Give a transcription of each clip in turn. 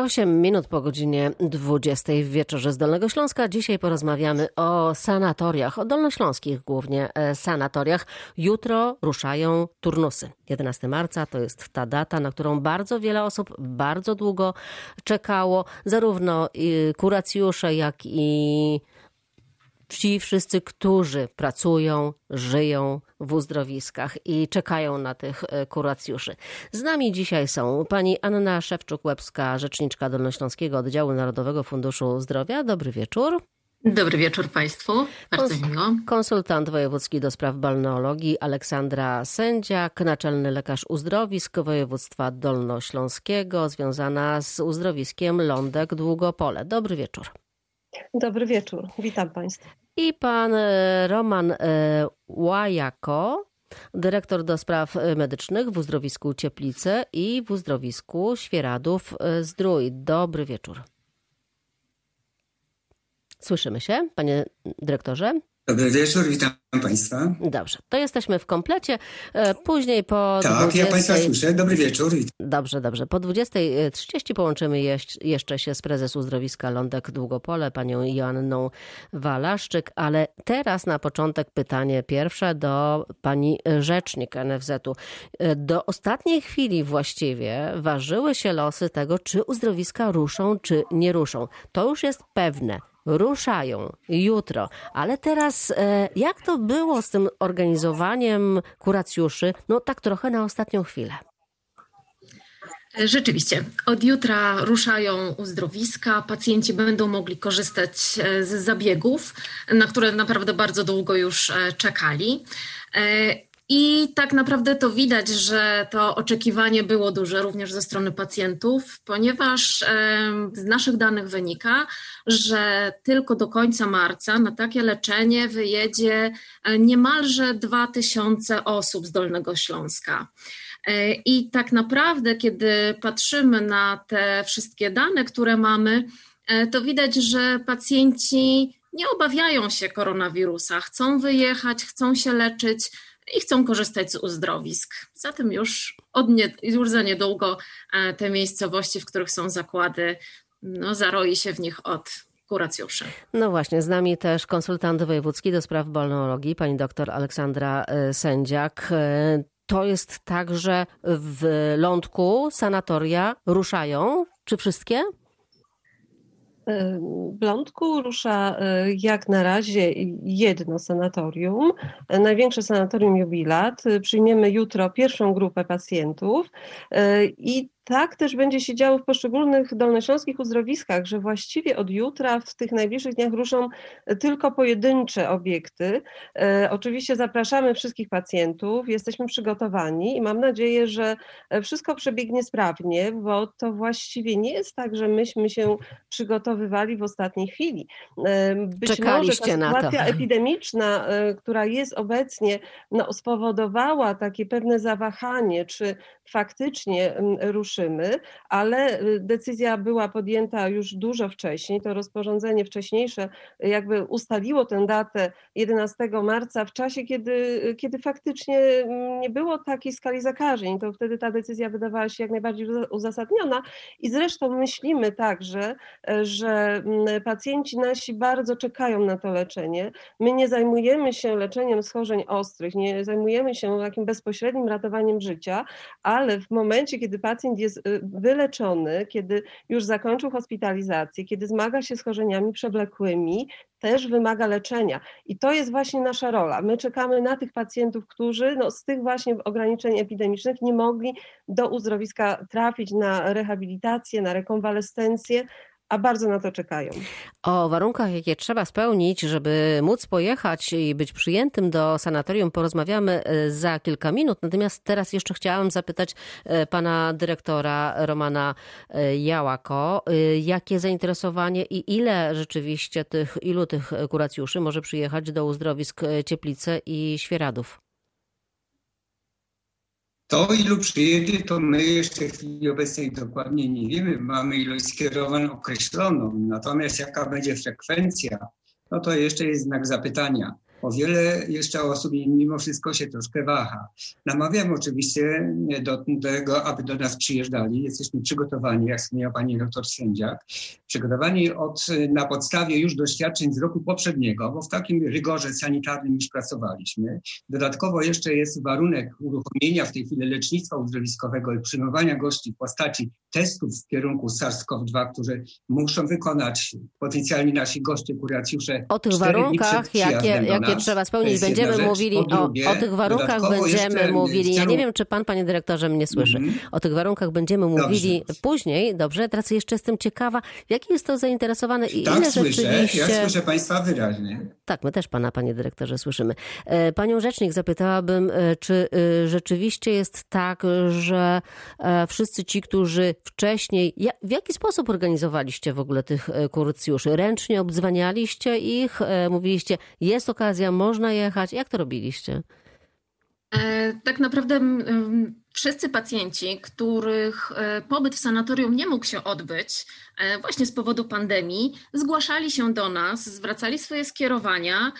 8 minut po godzinie 20 w wieczorze z Dolnego Śląska. Dzisiaj porozmawiamy o sanatoriach, o dolnośląskich głównie e, sanatoriach. Jutro ruszają turnusy. 11 marca to jest ta data, na którą bardzo wiele osób bardzo długo czekało. Zarówno kuracjusze, jak i ci wszyscy, którzy pracują, żyją w uzdrowiskach i czekają na tych e, kuracjuszy. Z nami dzisiaj są pani Anna Szewczuk-Łebska, rzeczniczka Dolnośląskiego Oddziału Narodowego Funduszu Zdrowia. Dobry wieczór. Dobry wieczór Państwu, bardzo Kons miło. Konsultant wojewódzki do spraw balneologii Aleksandra Sędziak, naczelny lekarz uzdrowisk województwa dolnośląskiego, związana z uzdrowiskiem Lądek Długopole. Dobry wieczór. Dobry wieczór, witam Państwa. I pan e, Roman e, Łajako, dyrektor do spraw medycznych w uzdrowisku Cieplice i w uzdrowisku Świeradów e, Zdrój. Dobry wieczór. Słyszymy się, panie dyrektorze? Dobry wieczór, witam Państwa. Dobrze, to jesteśmy w komplecie. E, później po. Tak, 20... ja Państwa słyszę. Dobry wieczór. Dobrze, dobrze. Po 20.30 połączymy jeszcze się z prezes uzdrowiska Lądek Długopole, panią Joanną Walaszczyk, ale teraz na początek pytanie pierwsze do pani rzecznik NFZ-u. E, do ostatniej chwili właściwie ważyły się losy tego, czy uzdrowiska ruszą, czy nie ruszą. To już jest pewne ruszają jutro. Ale teraz, e, jak to było z tym organizowaniem kuracjuszy? No tak trochę na ostatnią chwilę. Rzeczywiście, od jutra ruszają uzdrowiska. Pacjenci będą mogli korzystać e, z zabiegów, na które naprawdę bardzo długo już e, czekali. I tak naprawdę to widać, że to oczekiwanie było duże również ze strony pacjentów, ponieważ z naszych danych wynika, że tylko do końca marca na takie leczenie wyjedzie e, niemalże 2000 osób z Dolnego Śląska. E, I tak naprawdę, kiedy patrzymy na te wszystkie dane, które mamy, e, to widać, że pacjenci nie obawiają się koronawirusa, chcą wyjechać, chcą się leczyć i chcą korzystać z uzdrowisk. Zatem już, od nie, już za niedługo e, te miejscowości, w których są zakłady, no, zaroi się w nich od kuracjuszy. No właśnie, z nami też konsultant wojewódzki do spraw balneologii, pani doktor Aleksandra e, Sędziak. E, to jest tak, że w lądku sanatoria ruszają, czy wszystkie? W Lądku rusza e, jak na razie jedno sanatorium, największe sanatorium Jubilat. Przyjmiemy jutro pierwszą grupę pacjentów e, i tak też będzie się działo w poszczególnych dolnośląskich uzdrowiskach, że właściwie od jutra w tych najbliższych dniach ruszą tylko pojedyncze obiekty. E, oczywiście zapraszamy wszystkich pacjentów, jesteśmy przygotowani i mam nadzieję, że wszystko przebiegnie sprawnie, bo to właściwie nie jest tak, że myśmy się przygotowywali w ostatniej chwili. E, być Czekaliście może ta sytuacja epidemiczna, e, która jest obecnie, no, spowodowała takie pewne zawahanie, czy faktycznie ruszy ale y, decyzja była podjęta już dużo wcześniej. To rozporządzenie wcześniejsze jakby ustaliło tę datę 11 marca w czasie, kiedy, kiedy faktycznie mm, nie było takiej skali zakażeń. To wtedy ta decyzja wydawała się jak najbardziej uzasadniona i zresztą myślimy także, e, że mm, pacjenci nasi bardzo czekają na to leczenie. My nie zajmujemy się leczeniem schorzeń ostrych, nie zajmujemy się takim bezpośrednim ratowaniem życia, ale w momencie, kiedy pacjent jest y, wyleczony, kiedy już zakończył hospitalizację, kiedy zmaga się z chorzeniami przewlekłymi, też wymaga leczenia. I to jest właśnie nasza rola. My czekamy na tych pacjentów, którzy no, z tych właśnie ograniczeń epidemicznych nie mogli do uzdrowiska trafić na rehabilitację, na rekonwalescencję, a bardzo na to czekają. O warunkach, jakie trzeba spełnić, żeby móc pojechać i być przyjętym do sanatorium, porozmawiamy e, za kilka minut. Natomiast teraz jeszcze chciałam zapytać e, pana dyrektora Romana e, Jałako, jakie zainteresowanie i ile rzeczywiście tych, ilu tych kuracjuszy może przyjechać do uzdrowisk Cieplice i Świeradów? To, ilu przyjedzie, to my jeszcze w chwili obecnej dokładnie nie wiemy. Mamy ilość skierowań określoną. Natomiast jaka będzie frekwencja, no to jeszcze jest znak zapytania. O wiele jeszcze osób mimo wszystko się troszkę waha. Namawiam oczywiście do tego, aby do nas przyjeżdżali. Jesteśmy przygotowani, jak wspomniała pani doktor Sędziak, przygotowani od, na podstawie już doświadczeń z roku poprzedniego, bo w takim rygorze sanitarnym już pracowaliśmy. Dodatkowo jeszcze jest warunek uruchomienia w tej chwili lecznictwa uzdrowiskowego i przyjmowania gości w postaci testów w kierunku SARS-CoV-2, które muszą wykonać potencjalni nasi goście, kuracjusze. O tych warunkach, jakie, jakie trzeba spełnić, będziemy rzecz. mówili, drugie, o, o, tych warunkach będziemy mówili. Ja nie wiem, czy pan, panie dyrektorze, mnie słyszy. Mm -hmm. O tych warunkach będziemy mówili dobrze. później. Dobrze, teraz jeszcze jestem ciekawa, jakie jest to zainteresowane i tak, ile słyszę. rzeczywiście... Ja słyszę państwa wyraźnie. Tak, my też pana, panie dyrektorze, słyszymy. E, panią rzecznik zapytałabym, e, czy e, rzeczywiście jest tak, że wszyscy ci, którzy wcześniej... W jaki sposób organizowaliście w ogóle tych kurcjuszy? Ręcznie obdzwanialiście ich? Mówiliście, jest okazja, można jechać? Jak to robiliście? Tak naprawdę wszyscy pacjenci, których pobyt w sanatorium nie mógł się odbyć właśnie z powodu pandemii, zgłaszali się do nas, zwracali swoje skierowania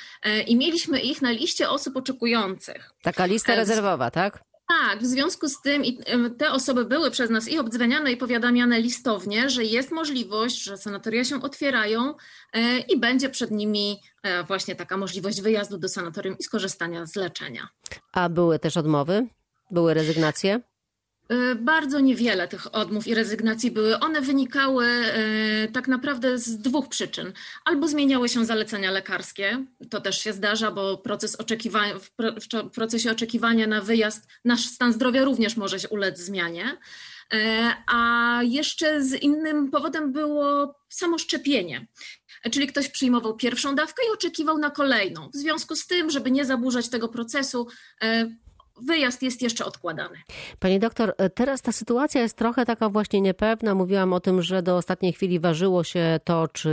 i mieliśmy ich na liście osób oczekujących. Taka lista rezerwowa, tak? Tak, w związku z tym te osoby były przez nas i obdzwaniane, i powiadamiane listownie, że jest możliwość, że sanatoria się otwierają e, i będzie przed nimi e, właśnie taka możliwość wyjazdu do sanatorium i skorzystania z leczenia. A były też odmowy? Były rezygnacje? Y, bardzo niewiele tych odmów i rezygnacji były. One wynikały y, tak naprawdę z dwóch przyczyn. Albo zmieniały się zalecenia lekarskie, to też się zdarza, bo proces oczekiwania, w procesie oczekiwania na wyjazd nasz stan zdrowia również może się ulec zmianie. Y, a jeszcze z innym powodem było samo szczepienie. Czyli ktoś przyjmował pierwszą dawkę i oczekiwał na kolejną. W związku z tym, żeby nie zaburzać tego procesu, wyjazd jest jeszcze odkładany. Pani doktor, teraz ta sytuacja jest trochę taka właśnie niepewna. Mówiłam o tym, że do ostatniej chwili ważyło się to, czy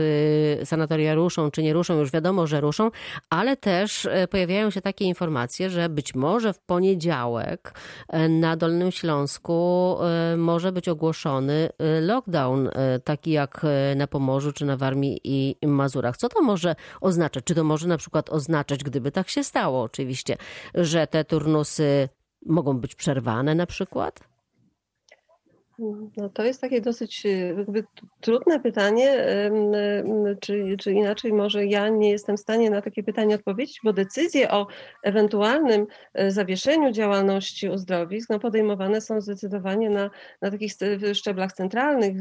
sanatoria ruszą, czy nie ruszą. Już wiadomo, że ruszą, ale też e, pojawiają się takie informacje, że być może w poniedziałek e, na Dolnym Śląsku e, może być ogłoszony lockdown, taki jak na Pomorzu, czy na Warmii i Mazurach. Co to może oznaczać? Czy to może na przykład oznaczać, gdyby tak się stało oczywiście, że te turnusy mogą być przerwane na przykład? No to jest takie dosyć jakby trudne pytanie, czy, czy inaczej może ja nie jestem w stanie na takie pytanie odpowiedzieć, bo decyzje o ewentualnym e, zawieszeniu działalności uzdrowisk no podejmowane są zdecydowanie na, na takich szczeblach centralnych.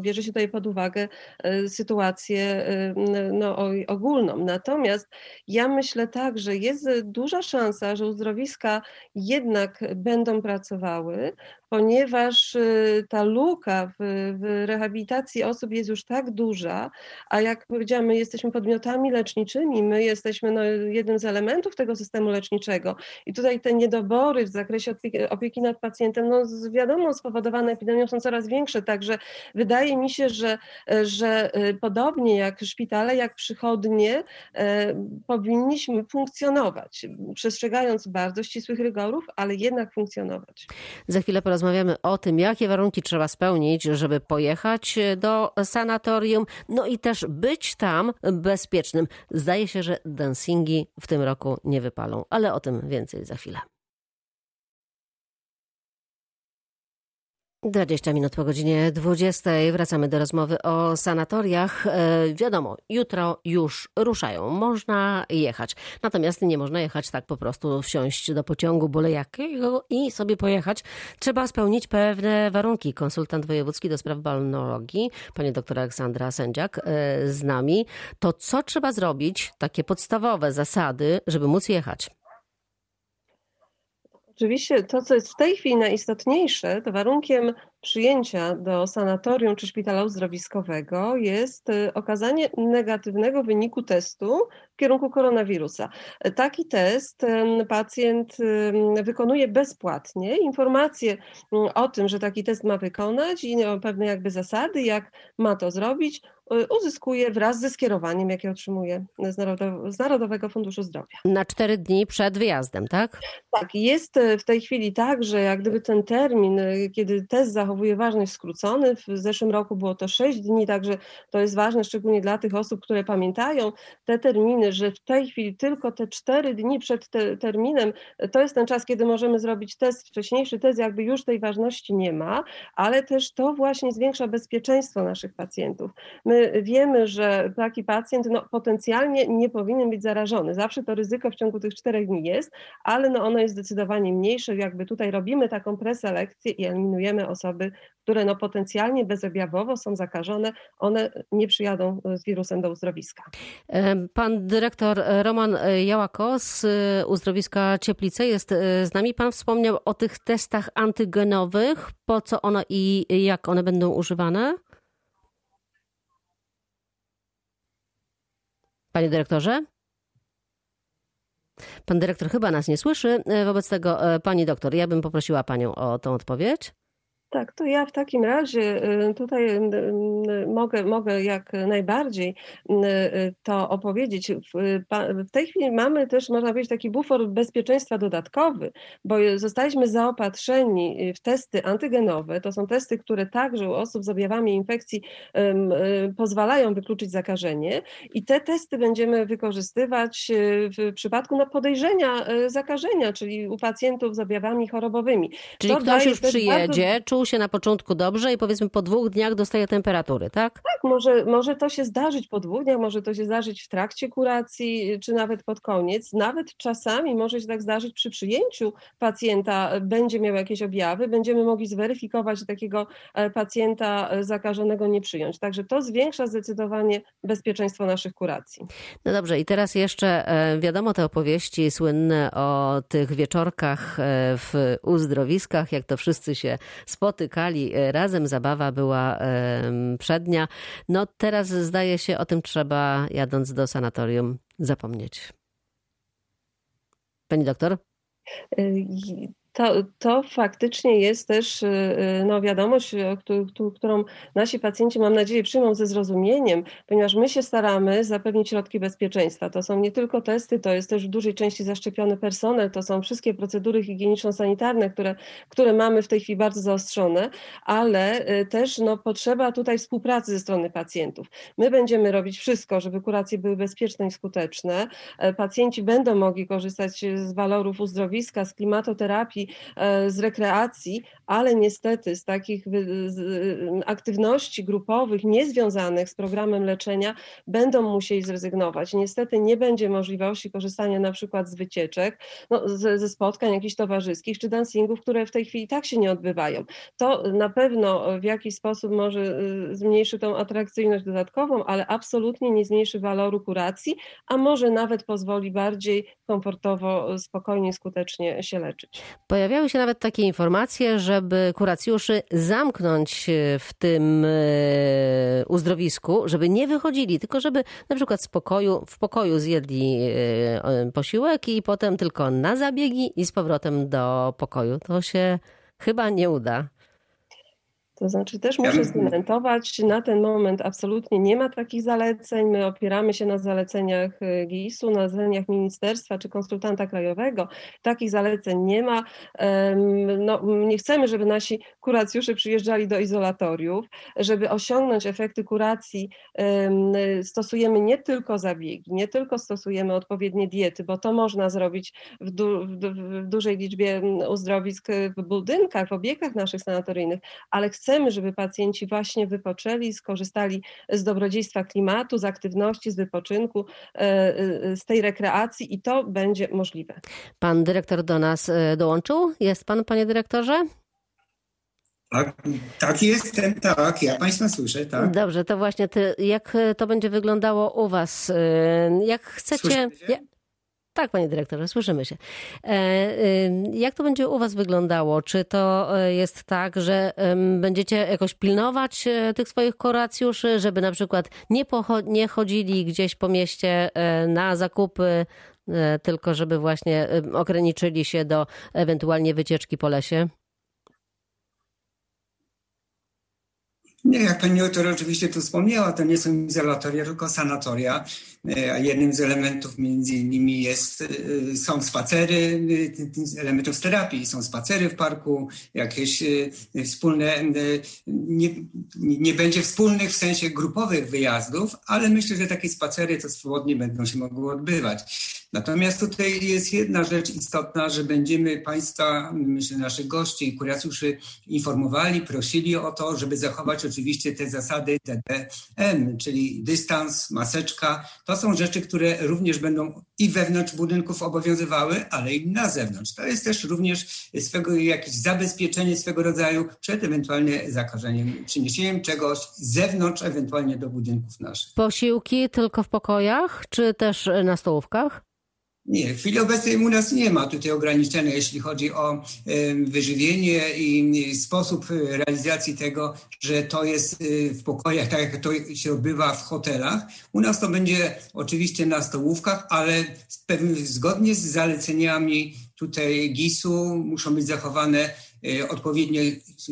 Bierze się tutaj pod uwagę e, sytuację no, ogólną. Natomiast ja myślę tak, że jest duża szansa, że uzdrowiska jednak będą pracowały, ponieważ y, ta luka w, w, rehabilitacji osób jest już tak duża, a jak powiedziałam, my jesteśmy podmiotami leczniczymi, my jesteśmy no, jednym z elementów tego systemu leczniczego i tutaj te niedobory w zakresie opieki, opieki nad pacjentem, no wiadomo, spowodowane epidemią są coraz większe, także wydaje mi się, że, że y, podobnie jak szpitale, jak przychodnie, e, powinniśmy funkcjonować, przestrzegając bardzo ścisłych rygorów, ale jednak funkcjonować. Za chwilę o tym, jakie warunki trzeba spełnić, żeby pojechać do sanatorium, no i też być tam bezpiecznym. Zdaje się, że dancingi w tym roku nie wypalą, ale o tym więcej za chwilę. 20 minut po godzinie 20 wracamy do rozmowy o sanatoriach. E, wiadomo, jutro już ruszają, można jechać. Natomiast nie można jechać tak po prostu, wsiąść do pociągu byle jakiego i sobie pojechać. Trzeba spełnić pewne warunki. Konsultant wojewódzki do spraw balnologii, pani doktor Aleksandra Sędziak e, z nami. To co trzeba zrobić, takie podstawowe zasady, żeby móc jechać? Oczywiście to, co jest w tej chwili najistotniejsze, to warunkiem przyjęcia do sanatorium czy szpitala uzdrowiskowego jest y, okazanie negatywnego wyniku testu w kierunku koronawirusa. Taki test pacjent wykonuje bezpłatnie. Informacje o tym, że taki test ma wykonać i o pewne jakby zasady, jak ma to zrobić, uzyskuje wraz ze skierowaniem, jakie otrzymuje z, Narodow z Narodowego Funduszu Zdrowia. Na cztery dni przed wyjazdem, tak? Tak, jest y, w tej chwili tak, że jak gdyby ten termin, kiedy test zachowuje ważność skrócony. W zeszłym roku było to 6 dni, także to jest ważne, szczególnie dla tych osób, które pamiętają te terminy że w tej chwili tylko te cztery dni przed te, terminem to jest ten czas, kiedy możemy zrobić test, wcześniejszy test, jakby już tej ważności nie ma, ale też to właśnie zwiększa bezpieczeństwo naszych pacjentów. My wiemy, że taki pacjent no, potencjalnie nie powinien być zarażony. Zawsze to ryzyko w ciągu tych czterech dni jest, ale no, ono jest zdecydowanie mniejsze. Jakby tutaj robimy taką preselekcję i eliminujemy osoby, które no, potencjalnie bezobjawowo są zakażone, one nie przyjadą z wirusem do uzdrowiska. Pan dyrektor Roman Jałako z uzdrowiska Cieplice jest z nami. Pan wspomniał o tych testach antygenowych. Po co one i jak one będą używane? Panie dyrektorze? Pan dyrektor chyba nas nie słyszy. Wobec tego, pani doktor, ja bym poprosiła panią o tą odpowiedź. Tak, to ja w takim razie y, tutaj y, y, mogę, mogę jak najbardziej to opowiedzieć. W tej chwili mamy też, można powiedzieć, taki bufor bezpieczeństwa dodatkowy, bo zostaliśmy zaopatrzeni w testy antygenowe. To są testy, które także u osób z objawami infekcji pozwalają wykluczyć zakażenie i te testy będziemy wykorzystywać w przypadku no, podejrzenia zakażenia, czyli u pacjentów z objawami chorobowymi. Czyli to ktoś już przyjedzie, bardzo... czuł się na początku dobrze i powiedzmy po dwóch dniach dostaje temperatury, tak? Tak, może, może to się zdarzyć po dwóch dniach, może to się zdarzyć w trakcie kuracji, czy nawet pod koniec. Nawet czasami może się tak zdarzyć przy przyjęciu pacjenta, będzie miał jakieś objawy, będziemy mogli zweryfikować, że takiego e, pacjenta e, zakażonego nie przyjąć. Także to zwiększa zdecydowanie bezpieczeństwo naszych kuracji. No dobrze, i teraz jeszcze e, wiadomo te opowieści słynne o tych wieczorkach w uzdrowiskach, jak to wszyscy się spotykali razem, zabawa była przednia. No teraz zdaje się o tym trzeba, jadąc do sanatorium, zapomnieć. Pani doktor? To, to faktycznie jest też y, y, no, wiadomość, którą nasi pacjenci, mam nadzieję, przyjmą ze zrozumieniem, ponieważ my się staramy zapewnić środki bezpieczeństwa. To są nie tylko testy, to jest też w dużej części zaszczepiony personel, to są wszystkie procedury higieniczno-sanitarne, które, które mamy w tej chwili bardzo zaostrzone, ale y, też no, potrzeba tutaj współpracy ze strony pacjentów. My będziemy robić wszystko, żeby kuracje były bezpieczne i skuteczne. E, pacjenci będą mogli korzystać z walorów uzdrowiska, z klimatoterapii, E, z rekreacji, ale niestety z takich aktywności grupowych niezwiązanych z programem leczenia będą musieli zrezygnować. Niestety nie będzie możliwości korzystania na przykład z wycieczek, no, ze, spotkań jakichś towarzyskich czy dancingów, które w tej chwili tak się nie odbywają. To na pewno w jakiś sposób może y, zmniejszy tą atrakcyjność dodatkową, ale absolutnie nie zmniejszy waloru kuracji, a może nawet pozwoli bardziej komfortowo, spokojnie, skutecznie się leczyć. Pojawiały się nawet takie informacje, żeby kuracjuszy zamknąć w tym e, uzdrowisku, żeby nie wychodzili, tylko żeby na przykład z pokoju, w pokoju zjedli e, posiłek i potem tylko na zabiegi i z powrotem do pokoju. To się chyba nie uda. To znaczy też muszę skomentować, na ten moment absolutnie nie ma takich zaleceń. My opieramy się na zaleceniach y, GIS-u, na zaleceniach ministerstwa czy konsultanta krajowego. Takich zaleceń nie ma. No, nie chcemy, żeby nasi kuracjusze przyjeżdżali do izolatoriów. Żeby osiągnąć efekty kuracji stosujemy nie tylko zabiegi, nie tylko stosujemy odpowiednie diety, bo to można zrobić w, du w dużej liczbie uzdrowisk w budynkach, w obiektach naszych sanatoryjnych, ale chcemy chcemy, żeby pacjenci właśnie wypoczęli, skorzystali z dobrodziejstwa klimatu, z aktywności, z wypoczynku, e, e, z tej rekreacji i to będzie możliwe. Pan dyrektor do nas e, dołączył? Jest pan, panie dyrektorze? Tak, tak jestem, tak. Ja Państwa słyszę, tak. Dobrze, to właśnie ty, jak to będzie wyglądało u Was? Jak chcecie. Tak, panie dyrektorze, słyszymy się. E, jak to będzie u was wyglądało? Czy to e, jest tak, że będziecie jakoś pilnować e, tych swoich kuracjuszy, żeby na przykład nie, nie chodzili gdzieś po mieście na zakupy, tylko żeby właśnie ograniczyli się do ewentualnie wycieczki po lesie? Nie, jak pani doktor oczywiście tu wspomniała, to nie są izolatoria, tylko sanatoria. A jednym z elementów między innymi jest, są spacery, elementów terapii, są spacery w parku, jakieś wspólne, nie, nie będzie wspólnych w sensie grupowych wyjazdów, ale myślę, że takie spacery to swobodnie będą się mogły odbywać. Natomiast tutaj jest jedna rzecz istotna, że będziemy Państwa, myślę, naszych gości i kuracjuszy informowali, prosili o to, żeby zachować oczywiście te zasady TDM, czyli dystans, maseczka. To są rzeczy, które również będą i wewnątrz budynków obowiązywały, ale i na zewnątrz. To jest też również swego, jakieś zabezpieczenie swego rodzaju przed ewentualnie zakażeniem, przyniesieniem czegoś z zewnątrz, ewentualnie do budynków naszych. Posiłki tylko w pokojach, czy też na stołówkach? Nie, w chwili obecnej u nas nie ma tutaj ograniczenia, jeśli chodzi o wyżywienie i sposób realizacji tego, że to jest y, w pokojach, tak jak to się odbywa w hotelach. U nas to będzie oczywiście na stołówkach, ale zgodnie z zaleceniami tutaj GIS-u muszą być zachowane odpowiednie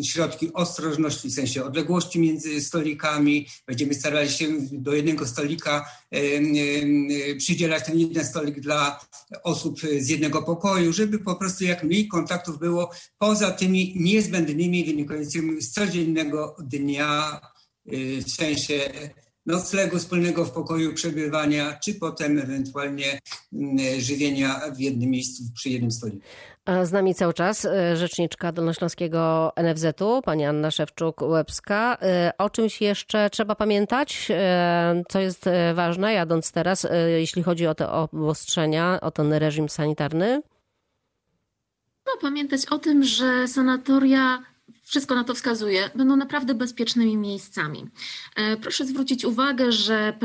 środki ostrożności, w sensie odległości między stolikami. Będziemy starali się do jednego stolika y, y, przydzielać ten jeden stolik dla osób z jednego pokoju, żeby po prostu jak mniej kontaktów było poza tymi niezbędnymi wynikającymi z codziennego dnia, w sensie noclegu wspólnego w pokoju przebywania, czy potem ewentualnie żywienia w jednym miejscu przy jednym stoliku. Z nami cały czas e, rzeczniczka Dolnośląskiego NFZ-u, pani Anna Szewczuk-Łebska. E, o czymś jeszcze trzeba pamiętać, e, co jest ważne, jadąc teraz, jeśli chodzi o te obostrzenia, o ten reżim sanitarny? No, pamiętać o tym, że sanatoria wszystko na to wskazuje, będą naprawdę bezpiecznymi miejscami. Proszę zwrócić uwagę, że,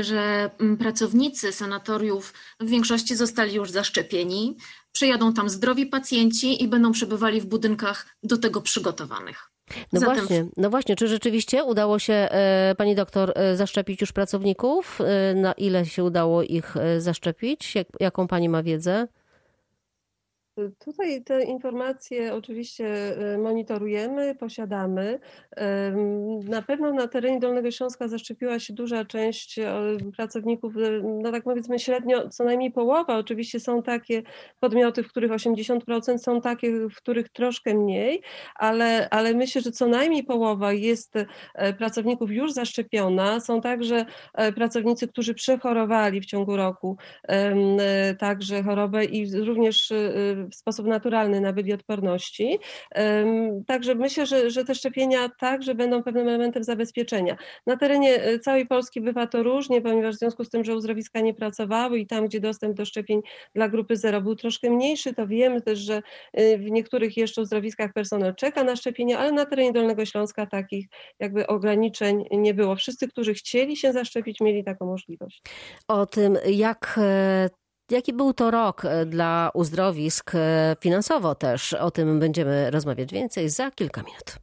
że pracownicy sanatoriów w większości zostali już zaszczepieni. Przyjadą tam zdrowi pacjenci i będą przebywali w budynkach do tego przygotowanych. No Zatem... właśnie, no właśnie, czy rzeczywiście udało się e, pani doktor e, zaszczepić już pracowników? E, na ile się udało ich zaszczepić? Jak, jaką pani ma wiedzę? Tutaj te informacje oczywiście y, monitorujemy, posiadamy. Na pewno na terenie Dolnego Śląska zaszczepiła się duża część pracowników, y, no tak powiedzmy średnio, co najmniej połowa. Oczywiście są takie podmioty, w których 80%, są takie, w których troszkę mniej, ale, ale myślę, że co najmniej połowa jest pracowników już zaszczepiona. Są także pracownicy, którzy przechorowali w ciągu roku także chorobę i również y, w sposób naturalny nabyli odporności. Także myślę, że, że te szczepienia także będą pewnym elementem zabezpieczenia. Na terenie e, całej Polski bywa to różnie, ponieważ w związku z tym, że uzdrowiska nie pracowały i tam, gdzie dostęp do szczepień dla grupy zero był troszkę mniejszy, to wiemy też, że e, w niektórych jeszcze uzdrowiskach personel czeka na szczepienia, ale na terenie Dolnego Śląska takich jakby ograniczeń nie było. Wszyscy, którzy chcieli się zaszczepić, mieli taką możliwość. O tym, jak e, Jaki był to rok e, dla uzdrowisk e, finansowo też? O tym będziemy rozmawiać więcej za kilka minut.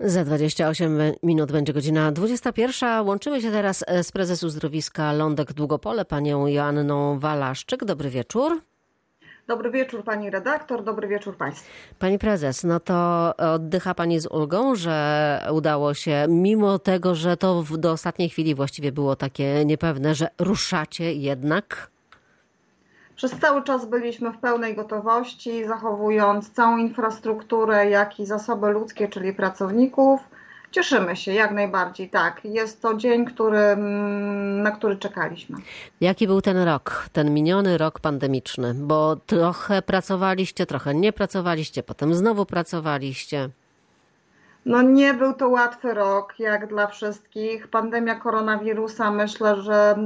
Za 28 minut będzie godzina 21. Łączymy się teraz e, z prezes uzdrowiska Lądek Długopole, panią Joanną Walaszczyk. Dobry wieczór. Dobry wieczór pani redaktor, dobry wieczór państwu. Pani prezes, no to oddycha pani z ulgą, że udało się, mimo tego, że to do ostatniej chwili właściwie było takie niepewne, że ruszacie jednak? Przez cały czas byliśmy w pełnej gotowości, zachowując całą infrastrukturę, jak i zasoby ludzkie, czyli pracowników Cieszymy się, jak najbardziej, tak. Jest to dzień, który, mm, na który czekaliśmy. Jaki był ten rok, ten miniony rok pandemiczny? Bo trochę pracowaliście, trochę nie pracowaliście, potem znowu pracowaliście. No nie był to łatwy rok, jak dla wszystkich. Pandemia koronawirusa myślę, że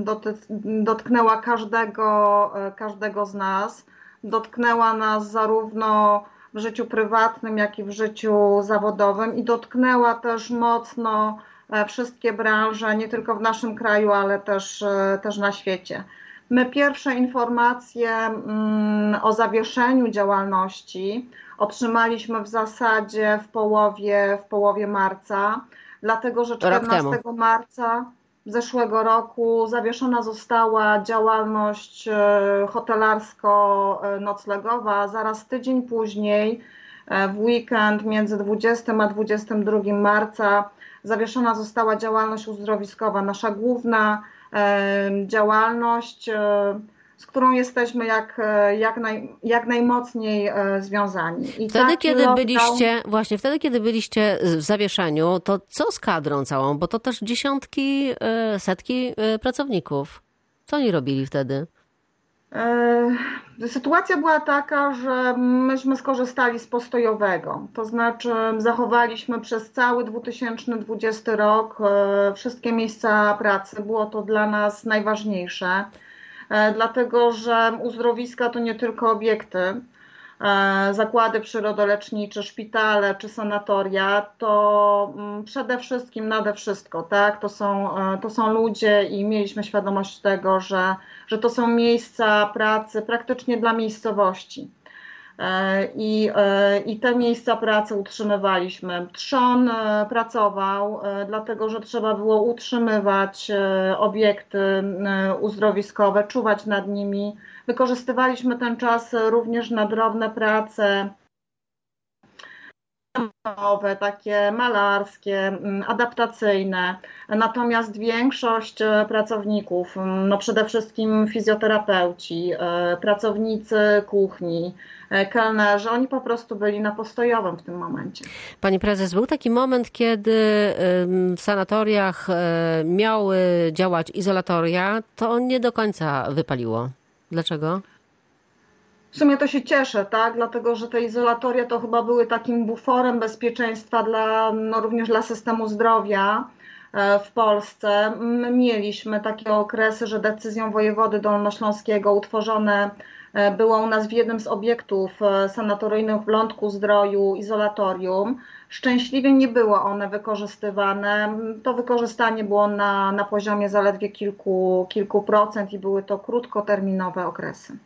dotknęła każdego, e, każdego z nas. Dotknęła nas zarówno w życiu prywatnym, jak i w życiu zawodowym i dotknęła też mocno e, wszystkie branże, nie tylko w naszym kraju, ale też, e, też na świecie. My pierwsze informacje mm, o zawieszeniu działalności otrzymaliśmy w zasadzie w połowie, w połowie marca, dlatego że 14 marca zeszłego roku zawieszona została działalność e, hotelarsko-noclegowa. Zaraz tydzień później, e, w weekend między 20 a 22 marca, zawieszona została działalność uzdrowiskowa, nasza główna działalność z którą jesteśmy jak, e, jak, naj, jak najmocniej e, związani. I wtedy, kiedy lockdown... byliście, właśnie wtedy, kiedy byliście w zawieszeniu, to co z kadrą całą? Bo to też dziesiątki, e, setki pracowników. Co oni robili wtedy? Sytuacja była taka, że myśmy skorzystali z postojowego, to znaczy zachowaliśmy przez cały 2020 rok wszystkie miejsca pracy. Było to dla nas najważniejsze. E, dlatego że uzdrowiska to nie tylko obiekty, e, zakłady przyrodolecznicze, szpitale czy sanatoria, to mm, przede wszystkim, nade wszystko, tak, to są, e, to są ludzie i mieliśmy świadomość tego, że, że to są miejsca pracy praktycznie dla miejscowości. E, I, e, I te miejsca pracy utrzymywaliśmy. Trzon e, pracował, dlatego że trzeba było utrzymywać obiekty uzdrowiskowe, czuwać nad nimi. Wykorzystywaliśmy ten czas również na drobne prace nowe, takie malarskie, mm, adaptacyjne. Natomiast większość pracowników, mm, no przede wszystkim fizjoterapeuci, pracownicy kuchni, E, kelnerzy, oni po prostu byli na postojowym w tym momencie. Pani prezes, był taki moment, kiedy w sanatoriach e, miały działać izolatoria, to nie do końca wypaliło. Dlaczego? W sumie to się cieszę, tak? Dlatego, że te izolatoria to chyba były takim buforem bezpieczeństwa dla, no również dla systemu zdrowia e, w Polsce. My mieliśmy takie okresy, że decyzją wojewody dolnośląskiego utworzone E, było u nas w jednym z obiektów e, sanatoryjnych w Lądku Zdroju izolatorium. Szczęśliwie nie było one wykorzystywane. To wykorzystanie było na, na poziomie zaledwie kilku, kilku procent i były to krótkoterminowe okresy.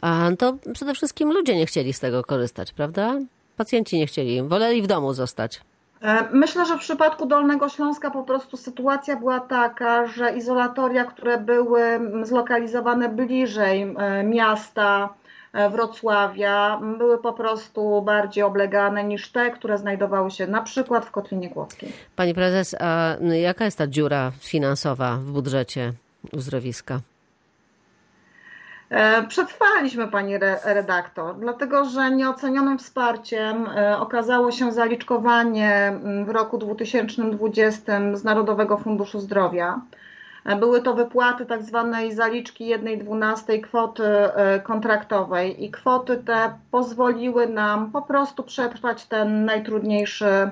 A to przede wszystkim ludzie nie chcieli z tego korzystać, prawda? Pacjenci nie chcieli, woleli w domu zostać. E, myślę, że w przypadku Dolnego Śląska po prostu sytuacja była taka, że izolatoria, które były zlokalizowane bliżej e, miasta e, Wrocławia, były po prostu bardziej oblegane niż te, które znajdowały się na przykład w Kotlinie Głockiej. Pani prezes, a jaka jest ta dziura finansowa w budżecie uzdrowiska? E, przetrwaliśmy, pani redaktor, dlatego że nieocenionym wsparciem e, okazało się zaliczkowanie mm, w roku 2020 z Narodowego Funduszu Zdrowia. E, były to wypłaty tak zwanej zaliczki 1,12 kwoty kontraktowej i kwoty te pozwoliły nam po prostu przetrwać ten najtrudniejszy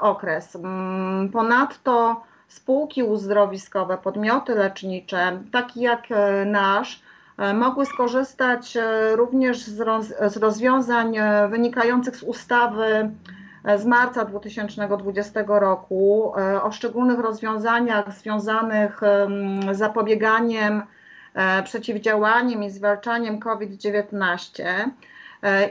okres. Mm, ponadto spółki uzdrowiskowe, podmioty lecznicze, takie jak nasz, mogły skorzystać e, również z rozwiązań e, wynikających z ustawy z marca 2020 roku o szczególnych rozwiązaniach związanych z zapobieganiem, przeciwdziałaniem i zwalczaniem COVID-19.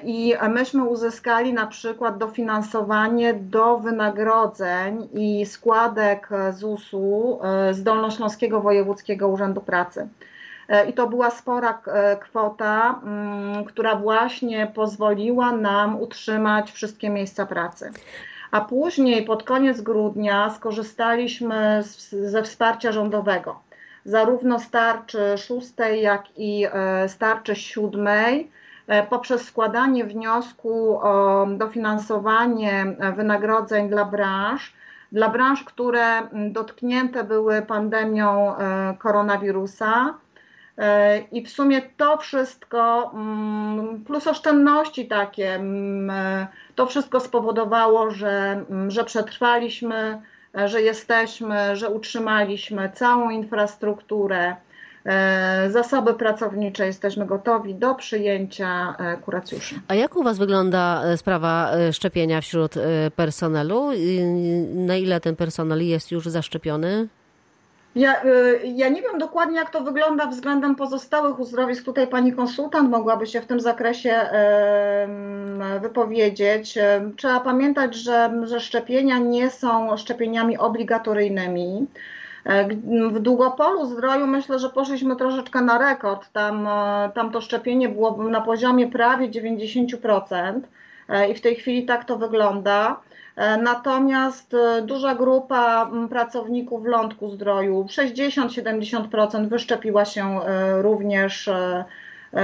I myśmy uzyskali na przykład dofinansowanie do wynagrodzeń i składek ZUS-u z Dolnośląskiego Wojewódzkiego Urzędu Pracy. E, i to była spora e, kwota, mm, która właśnie pozwoliła nam utrzymać wszystkie miejsca pracy. A później pod koniec grudnia skorzystaliśmy ze wsparcia rządowego, zarówno starczy szóstej, jak i e, starczy siódmej poprzez składanie wniosku o dofinansowanie wynagrodzeń dla branż, dla branż, które dotknięte były pandemią koronawirusa, I w sumie to wszystko, mm, plus oszczędności takie, mm, e, to wszystko spowodowało, że, mm, że przetrwaliśmy, e, że jesteśmy, że utrzymaliśmy całą infrastrukturę, zasoby pracownicze, jesteśmy gotowi do przyjęcia kuracjuszy. A jak u Was wygląda sprawa szczepienia wśród personelu? Na ile ten personel jest już zaszczepiony? Ja, y, ja nie wiem dokładnie, jak to wygląda względem pozostałych uzdrowisk. Tutaj pani konsultant mogłaby się w tym zakresie wypowiedzieć. Trzeba pamiętać, że, że szczepienia nie są szczepieniami obligatoryjnymi. E, w Długopolu Zdroju myślę, że poszliśmy troszeczkę na rekord. Tam, e, tam to szczepienie było na poziomie prawie 90% e, i w tej chwili tak to wygląda. Natomiast duża grupa pracowników Lądku Zdroju, 60-70% wyszczepiła się również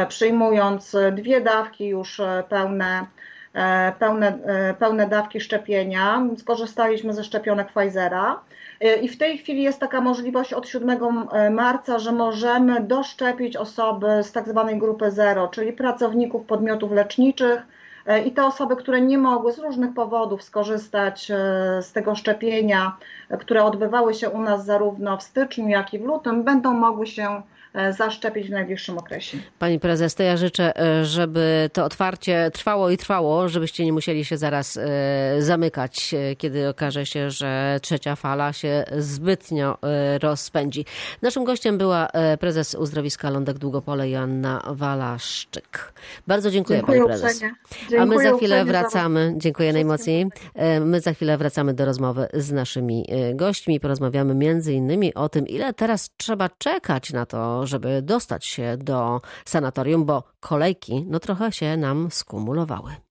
przyjmując dwie dawki już pełne E, pełne, e, pełne dawki szczepienia. Skorzystaliśmy ze szczepionek Pfizera. E, I w tej chwili jest taka możliwość od 7 marca, że możemy doszczepić osoby z tak zwanej grupy zero, czyli pracowników podmiotów leczniczych i te osoby, które nie mogły z różnych powodów skorzystać z tego szczepienia, które odbywały się u nas zarówno w styczniu, jak i w lutym, będą mogły się E, zaszczepić w najbliższym okresie. Pani prezes, to ja życzę, e, żeby to otwarcie trwało i trwało, żebyście nie musieli się zaraz e, zamykać, kiedy okaże się, że trzecia fala się zbytnio rozpędzi. Naszym gościem była prezes uzdrowiska Lądek Długopole Joanna Walaszczyk. Bardzo dziękuję, dziękuję pani prezes. Dziękuję, A my za chwilę wracamy, dziękuję najmocniej. My za chwilę wracamy do rozmowy z naszymi gośćmi. Porozmawiamy między innymi o tym, ile teraz trzeba czekać na to, żeby dostać się do sanatorium, bo kolejki no trochę się nam skumulowały.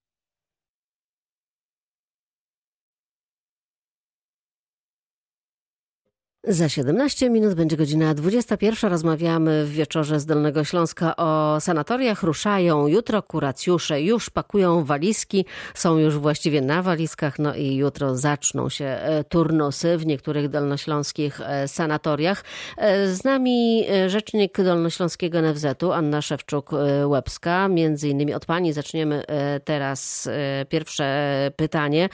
Za 17 minut będzie godzina 21. Rozmawiamy w wieczorze z Dolnego Śląska o sanatoriach. Ruszają jutro kuracjusze, już pakują walizki, są już właściwie na walizkach, no i jutro zaczną się e, turnusy w niektórych dolnośląskich e, sanatoriach. E, z nami rzecznik Dolnośląskiego NFZ-u, Anna Szewczuk-Łebska. Między innymi od pani zaczniemy teraz pierwsze pytanie.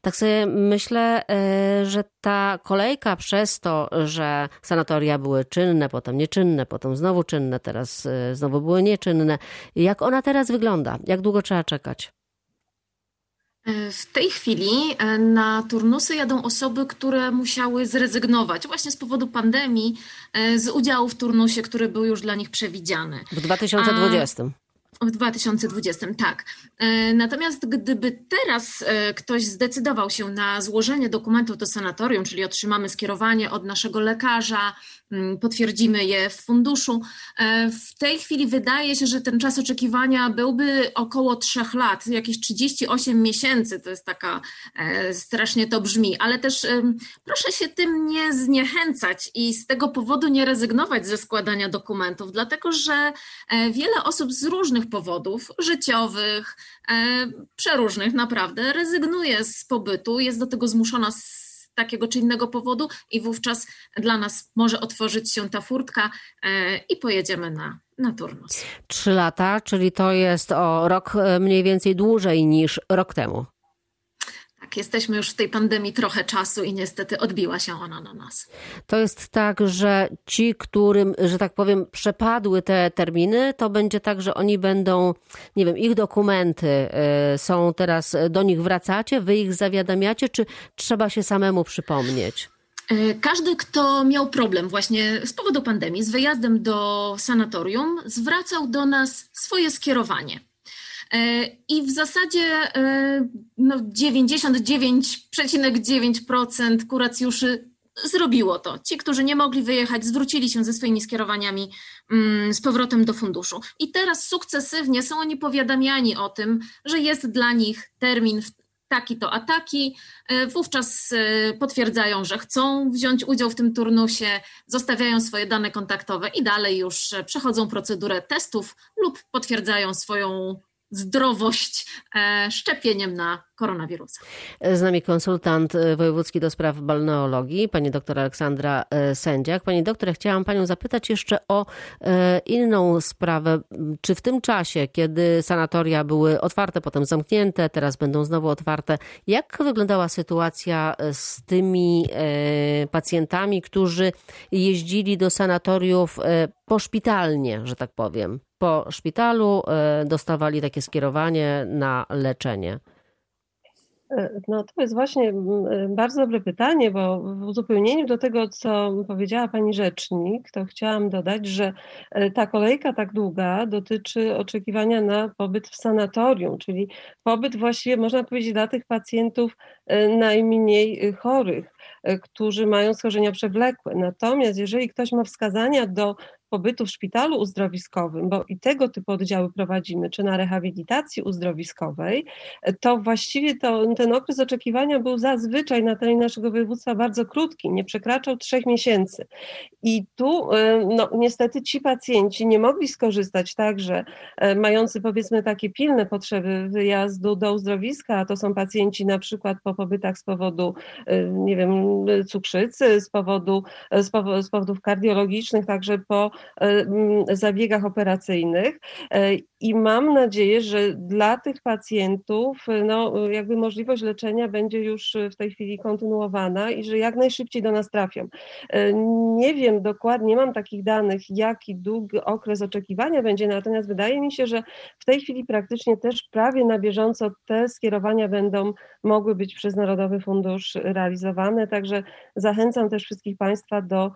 Tak sobie myślę, e, że ta kolejka przez to, że sanatoria były czynne, potem nieczynne, potem znowu czynne, teraz e, znowu były nieczynne. Jak ona teraz wygląda? Jak długo trzeba czekać? E, w tej chwili na turnusy jadą osoby, które musiały zrezygnować właśnie z powodu pandemii z udziału w turnusie, który był już dla nich przewidziany. W 2020. A w 2020, tak. E, natomiast gdyby teraz e, ktoś zdecydował się na złożenie dokumentów do sanatorium, czyli otrzymamy skierowanie od naszego lekarza, potwierdzimy je w funduszu. E, w tej chwili wydaje się, że ten czas oczekiwania byłby około trzech lat, jakieś 38 miesięcy, to jest taka, e, strasznie to brzmi, ale też proszę się tym nie zniechęcać i z tego powodu nie rezygnować ze składania dokumentów, dlatego że e, wiele osób z różnych powodów, życiowych, przeróżnych naprawdę, rezygnuje z pobytu, jest do tego zmuszona z takiego czy innego powodu i wówczas dla nas może otworzyć się ta furtka e, i pojedziemy na, na turnus. Trzy lata, czyli to jest o rok e, mniej więcej dłużej niż rok temu tak, jesteśmy już w tej pandemii trochę czasu i niestety odbiła się ona na nas. To jest tak, że ci, którym, że tak powiem, przepadły te terminy, to będzie tak, że oni będą, nie wiem, ich dokumenty y, są teraz, do nich wracacie, wy ich zawiadamiacie, czy trzeba się samemu przypomnieć? E, każdy, kto miał problem właśnie z powodu pandemii, z wyjazdem do sanatorium, zwracał do nas swoje skierowanie. E, I w zasadzie e, no, 99,9% kuracjuszy zrobiło to. Ci, którzy nie mogli wyjechać, zwrócili się ze swoimi skierowaniami mm, z powrotem do funduszu. I teraz sukcesywnie są oni powiadamiani o tym, że jest dla nich termin taki to a taki. E, wówczas potwierdzają, że chcą wziąć udział w tym turnusie, zostawiają swoje dane kontaktowe i dalej już przechodzą procedurę testów lub potwierdzają swoją zdrowość e, szczepieniem na koronawirusa. Z nami konsultant e, wojewódzki do spraw balneologii, pani doktor Aleksandra e, Sędziak. Pani doktor, chciałam panią zapytać jeszcze o inną sprawę. Czy w tym czasie, kiedy sanatoria były otwarte, potem zamknięte, teraz będą znowu otwarte, jak wyglądała sytuacja z tymi pacjentami, którzy jeździli do sanatoriów poszpitalnie, że tak powiem? po szpitalu e, dostawali takie skierowanie na leczenie? No to jest właśnie e, bardzo dobre pytanie, bo w uzupełnieniu do tego, co powiedziała pani rzecznik, to chciałam dodać, że ta kolejka tak długa dotyczy oczekiwania na pobyt w sanatorium, czyli pobyt właściwie można powiedzieć dla tych pacjentów najmniej chorych, którzy mają schorzenia przewlekłe. Natomiast jeżeli ktoś ma wskazania do pobytu w szpitalu uzdrowiskowym, bo i tego typu oddziały prowadzimy, czy na rehabilitacji uzdrowiskowej, to właściwie to, ten okres oczekiwania był zazwyczaj na terenie naszego województwa bardzo krótki, nie przekraczał trzech miesięcy. I tu e, no, niestety ci pacjenci nie mogli skorzystać także, e, mający powiedzmy takie pilne potrzeby wyjazdu do uzdrowiska, a to są pacjenci na przykład po pobytach z powodu, e, nie wiem, cukrzycy, z, powodu, z, z powodów kardiologicznych, także po zabiegach operacyjnych. I mam nadzieję, że dla tych pacjentów no, jakby możliwość leczenia będzie już w tej chwili kontynuowana i że jak najszybciej do nas trafią. Nie wiem dokładnie, nie mam takich danych, jaki długi okres oczekiwania będzie, natomiast wydaje mi się, że w tej chwili praktycznie też prawie na bieżąco te skierowania będą mogły być przez Narodowy Fundusz realizowane, także zachęcam też wszystkich Państwa do,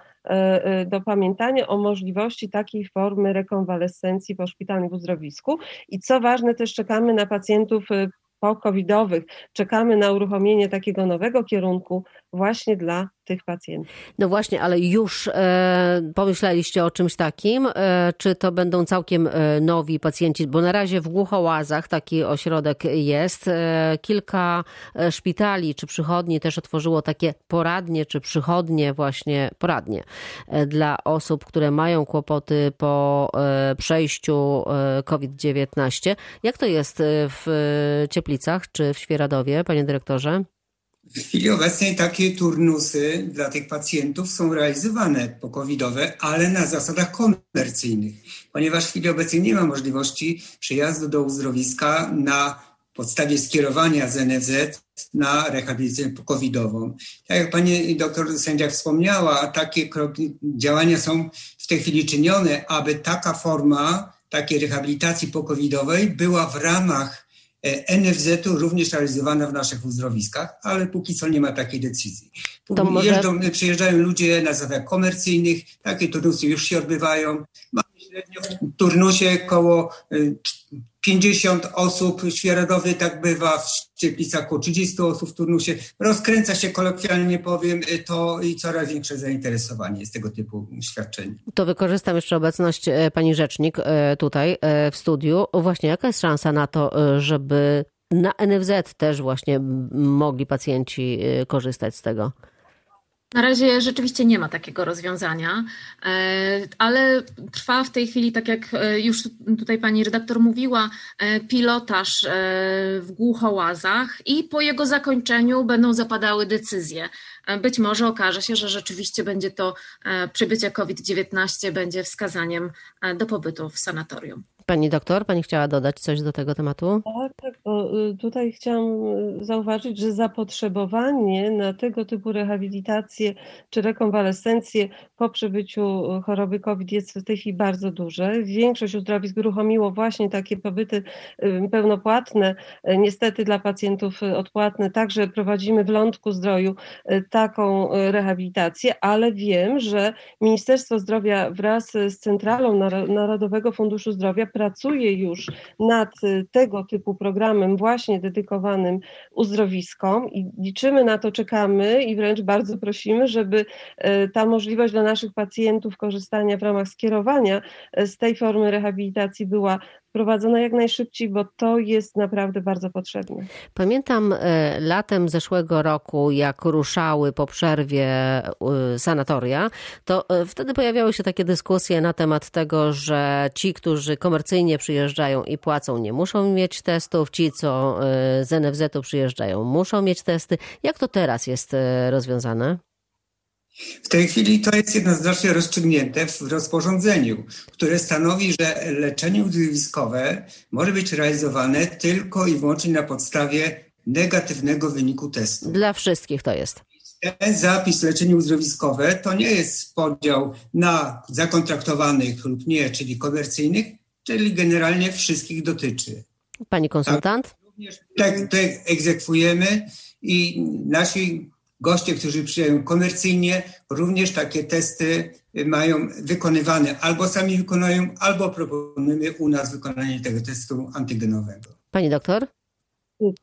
do pamiętania o możliwości takiej formy rekonwalescencji po szpitalnym uzdrowisku i co ważne też czekamy na pacjentów e, po-covidowych, czekamy na uruchomienie takiego nowego kierunku właśnie dla tych pacjentów. No właśnie, ale już e, pomyśleliście o czymś takim? E, czy to będą całkiem e, nowi pacjenci? Bo na razie w Głuchołazach taki ośrodek jest. Kilka szpitali czy przychodni też otworzyło takie poradnie czy przychodnie właśnie poradnie dla osób, które mają kłopoty po przejściu COVID-19. Jak to jest w Cieplicach czy w Świeradowie, panie dyrektorze? W chwili obecnej takie turnusy dla tych pacjentów są realizowane pokowidowe, ale na zasadach komercyjnych, ponieważ w chwili obecnej nie ma możliwości przyjazdu do uzdrowiska na podstawie skierowania z NFZ na rehabilitację pokowidową. Tak jak pani doktor sędzia wspomniała, takie kroki, działania są w tej chwili czynione, aby taka forma takiej rehabilitacji pokowidowej była w ramach NFZ-u również realizowana w naszych uzdrowiskach, ale póki co nie ma takiej decyzji. Może... Jeżdżą, przyjeżdżają ludzie na zasadach komercyjnych, takie turnusy już się odbywają. Mamy średnio w turnusie około e, 50 osób, świeradowy tak bywa, w Cieplicach około 30 osób w turnusie. Rozkręca się, kolokwialnie powiem, to i coraz większe zainteresowanie jest tego typu świadczeń. To wykorzystam jeszcze obecność e, pani rzecznik e, tutaj e, w studiu. Właśnie jaka jest szansa na to, żeby na NFZ też właśnie mogli pacjenci korzystać z tego? Na razie rzeczywiście nie ma takiego rozwiązania, e, ale trwa w tej chwili, tak jak e, już tutaj pani redaktor mówiła, e, pilotaż w Głuchołazach i po jego zakończeniu będą zapadały decyzje. Być może okaże się, że rzeczywiście będzie to przybycie COVID-19 będzie wskazaniem do pobytu w sanatorium. Pani doktor, pani chciała dodać coś do tego tematu? Tak, tak, bo y, tutaj chciałam y, zauważyć, że zapotrzebowanie na tego typu rehabilitację czy rekonwalescencję po przebyciu choroby COVID jest w tej chwili bardzo duże. Większość uzdrowisk uruchomiło właśnie takie pobyty y, pełnopłatne, niestety dla pacjentów odpłatne. Także prowadzimy w Lądku Zdroju taką rehabilitację, ale wiem, że Ministerstwo Zdrowia wraz z Centralą Narodowego Funduszu Zdrowia pracuje już nad y, tego typu programem właśnie dedykowanym uzdrowiskom i liczymy na to, czekamy i wręcz bardzo prosimy, żeby y, ta możliwość dla naszych pacjentów korzystania w ramach skierowania y, z tej formy rehabilitacji była wprowadzona jak najszybciej, bo to jest naprawdę bardzo potrzebne. Pamiętam e, latem zeszłego roku, jak ruszały po przerwie e, sanatoria, to e, wtedy pojawiały się takie dyskusje na temat tego, że ci, którzy komercyjnie przyjeżdżają i płacą, nie muszą mieć testów, ci, co z NFZ-u przyjeżdżają, muszą mieć testy. Jak to teraz jest rozwiązane? W tej chwili to jest jednoznacznie rozstrzygnięte w rozporządzeniu, które stanowi, że leczenie uzdrowiskowe może być realizowane tylko i wyłącznie na podstawie negatywnego wyniku testu. Dla wszystkich to jest. Ten zapis leczenie uzdrowiskowe to nie jest podział na zakontraktowanych lub nie, czyli komercyjnych, czyli generalnie wszystkich dotyczy. Pani konsultant? Tak, również tak egzekwujemy i nasi goście, którzy przyjeżdżają komercyjnie, również takie testy mają wykonywane. Albo sami wykonują, albo proponujemy u nas wykonanie tego testu antygenowego. Pani doktor?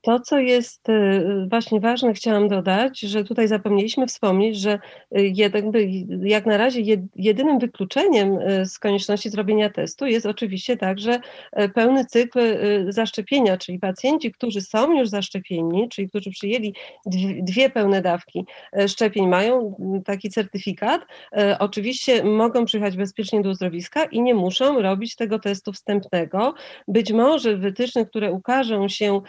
To, co jest y, właśnie ważne, chciałam dodać, że tutaj zapomnieliśmy wspomnieć, że y, jakby jak na razie jedynym wykluczeniem y, z konieczności zrobienia testu jest oczywiście także pełny cykl zaszczepienia, czyli pacjenci, którzy są już zaszczepieni, czyli którzy przyjęli dwie pełne dawki szczepień, mają taki certyfikat, oczywiście mogą przyjechać bezpiecznie do uzdrowiska i nie muszą robić tego testu wstępnego. Być może wytyczne, które ukażą się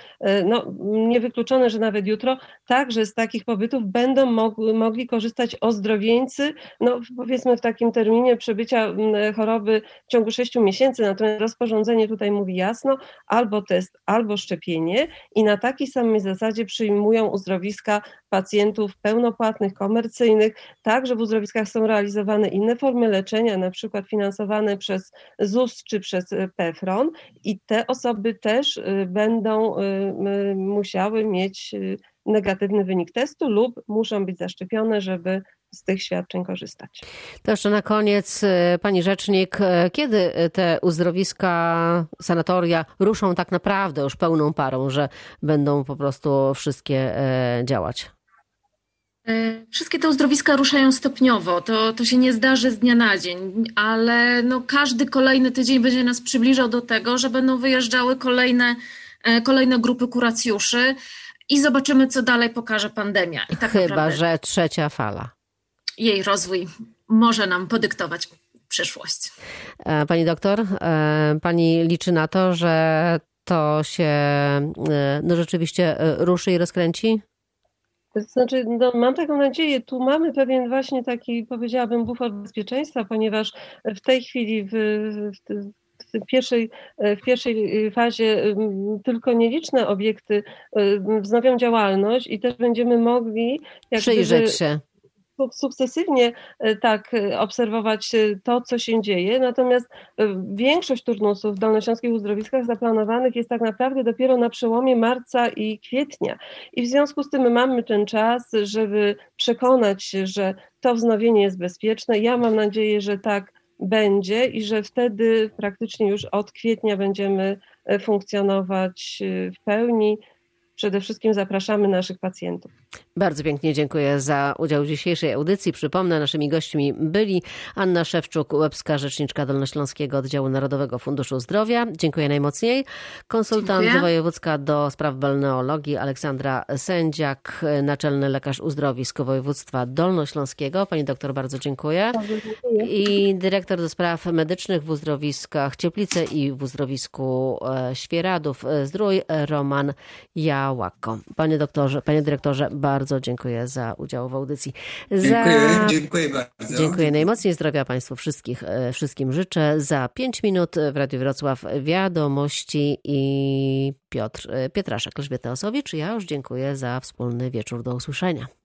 no, niewykluczone, że nawet jutro także z takich pobytów będą mogli, korzystać ozdrowieńcy, no powiedzmy w takim terminie przebycia choroby w ciągu 6 miesięcy, natomiast rozporządzenie tutaj mówi jasno, albo test, albo szczepienie i na takiej samej zasadzie przyjmują uzdrowiska pacjentów pełnopłatnych, komercyjnych. Także w uzdrowiskach są realizowane inne formy leczenia, na przykład finansowane przez ZUS czy przez e, PEFRON i te osoby też e, będą e, musiały mieć negatywny wynik testu lub muszą być zaszczepione, żeby z tych świadczeń korzystać. To jeszcze na koniec, pani rzecznik, kiedy te uzdrowiska, sanatoria ruszą tak naprawdę już pełną parą, że będą po prostu wszystkie działać? E, wszystkie te uzdrowiska ruszają stopniowo. To, to się nie zdarzy z dnia na dzień, ale no każdy kolejny tydzień będzie nas przybliżał do tego, że będą wyjeżdżały kolejne, e, kolejne grupy kuracjuszy i zobaczymy, co dalej pokaże pandemia. Tak Chyba, naprawdę, że trzecia fala. Jej rozwój może nam podyktować przyszłość. E, pani doktor, pani liczy na to, że to się no rzeczywiście ruszy i rozkręci? To znaczy, no, mam taką nadzieję, tu mamy pewien właśnie taki, powiedziałabym, bufor bezpieczeństwa, ponieważ w tej chwili w, w, w pierwszej, w pierwszej fazie tylko nieliczne obiekty wznowią działalność i też będziemy mogli jak przyjrzeć się sukcesywnie e, tak e, obserwować e, to, co się dzieje, natomiast większość turnusów w dolnośląskich uzdrowiskach zaplanowanych jest tak naprawdę dopiero na przełomie marca i kwietnia. I w związku z tym mamy ten czas, żeby przekonać się, że to wznowienie jest bezpieczne. Ja mam nadzieję, że tak będzie i że wtedy praktycznie już od kwietnia będziemy funkcjonować w pełni. Przede wszystkim zapraszamy naszych pacjentów. Bardzo pięknie dziękuję za udział w dzisiejszej audycji. Przypomnę, naszymi gośćmi byli Anna Szewczuk, łebska rzeczniczka Dolnośląskiego Oddziału Narodowego Funduszu Zdrowia. Dziękuję najmocniej. Konsultant dziękuję. wojewódzka do spraw balneologii Aleksandra Sędziak, naczelny lekarz uzdrowisk województwa dolnośląskiego. Pani doktor, bardzo dziękuję. Bardzo dziękuję. I dyrektor do spraw medycznych w uzdrowiskach Cieplice i w uzdrowisku e, Świeradów Zdrój Roman Jałako. Panie doktorze, panie dyrektorze, bardzo dziękuję za udział w audycji. Za... Dziękuję, dziękuję bardzo. Dziękuję najmocniej. Zdrowia Państwu wszystkich, e, wszystkim życzę. Za pięć minut w Radiu Wrocław wiadomości i Piotr e, Pietraszek, Elżbieta Osowicz. Ja już dziękuję za wspólny wieczór. Do usłyszenia.